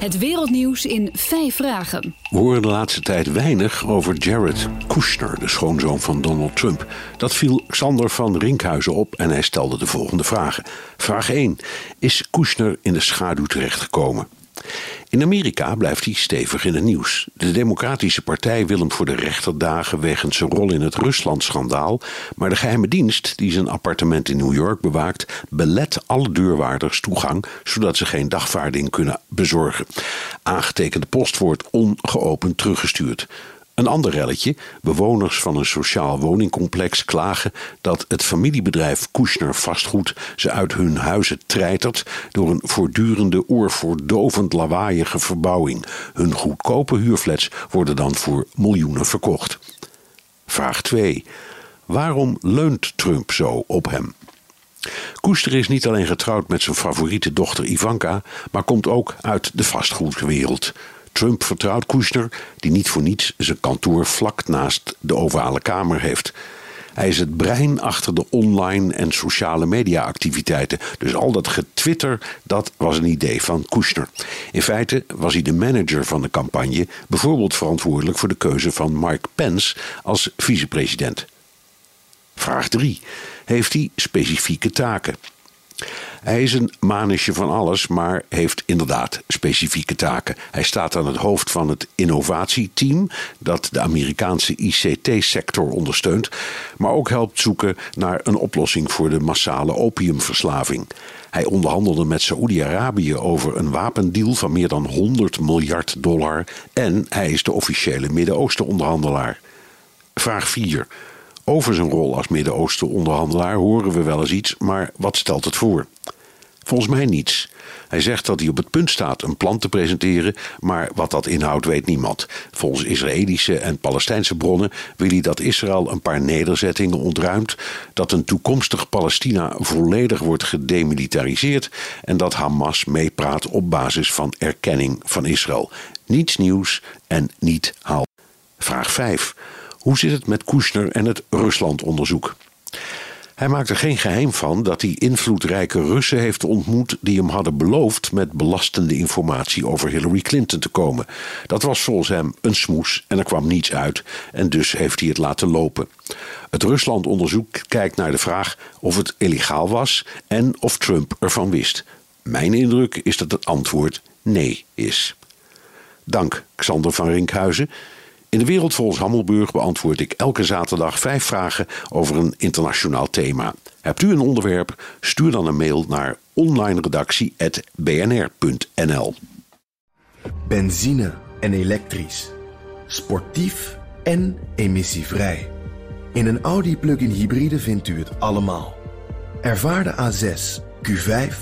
Het wereldnieuws in vijf vragen. We horen de laatste tijd weinig over Jared Kushner, de schoonzoon van Donald Trump. Dat viel Xander van Rinkhuizen op en hij stelde de volgende vragen. Vraag 1. Is Kushner in de schaduw terechtgekomen? In Amerika blijft hij stevig in het nieuws. De Democratische Partij wil hem voor de rechter dagen wegens zijn rol in het Rusland-schandaal. Maar de geheime dienst, die zijn appartement in New York bewaakt, belet alle deurwaarders toegang, zodat ze geen dagvaarding kunnen bezorgen. Aangetekende post wordt ongeopend teruggestuurd. Een ander relletje. Bewoners van een sociaal woningcomplex klagen dat het familiebedrijf Kushner Vastgoed ze uit hun huizen treitert door een voortdurende oorverdovend lawaaiige verbouwing. Hun goedkope huurflats worden dan voor miljoenen verkocht. Vraag 2. Waarom leunt Trump zo op hem? Koester is niet alleen getrouwd met zijn favoriete dochter Ivanka, maar komt ook uit de vastgoedwereld. Trump vertrouwt Kushner, die niet voor niets zijn kantoor vlak naast de ovale kamer heeft. Hij is het brein achter de online en sociale media activiteiten. Dus al dat getwitter, dat was een idee van Kushner. In feite was hij de manager van de campagne, bijvoorbeeld verantwoordelijk voor de keuze van Mike Pence als vicepresident. Vraag 3. Heeft hij specifieke taken? Hij is een manusje van alles, maar heeft inderdaad specifieke taken. Hij staat aan het hoofd van het innovatieteam dat de Amerikaanse ICT-sector ondersteunt, maar ook helpt zoeken naar een oplossing voor de massale opiumverslaving. Hij onderhandelde met Saoedi-Arabië over een wapendeal van meer dan 100 miljard dollar en hij is de officiële Midden-Oosten-onderhandelaar. Vraag 4. Over zijn rol als Midden-Oosten-onderhandelaar horen we wel eens iets, maar wat stelt het voor? Volgens mij niets. Hij zegt dat hij op het punt staat een plan te presenteren, maar wat dat inhoudt weet niemand. Volgens Israëlische en Palestijnse bronnen wil hij dat Israël een paar nederzettingen ontruimt, dat een toekomstig Palestina volledig wordt gedemilitariseerd en dat Hamas meepraat op basis van erkenning van Israël. Niets nieuws en niet haal. Vraag 5. Hoe zit het met Kushner en het Rusland-onderzoek? Hij maakt er geen geheim van dat hij invloedrijke Russen heeft ontmoet die hem hadden beloofd met belastende informatie over Hillary Clinton te komen. Dat was volgens hem een smoes en er kwam niets uit en dus heeft hij het laten lopen. Het Rusland-onderzoek kijkt naar de vraag of het illegaal was en of Trump ervan wist. Mijn indruk is dat het antwoord nee is. Dank, Xander van Rinkhuizen. In de wereld volgens Hammelburg beantwoord ik elke zaterdag vijf vragen over een internationaal thema. Hebt u een onderwerp? Stuur dan een mail naar onlineredactie.bnr.nl. Benzine en elektrisch. Sportief en emissievrij. In een Audi plug-in hybride vindt u het allemaal. Ervaar de A6, Q5,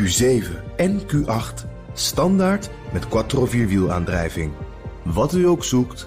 Q7 en Q8 standaard met quattro vierwielaandrijving. Wat u ook zoekt,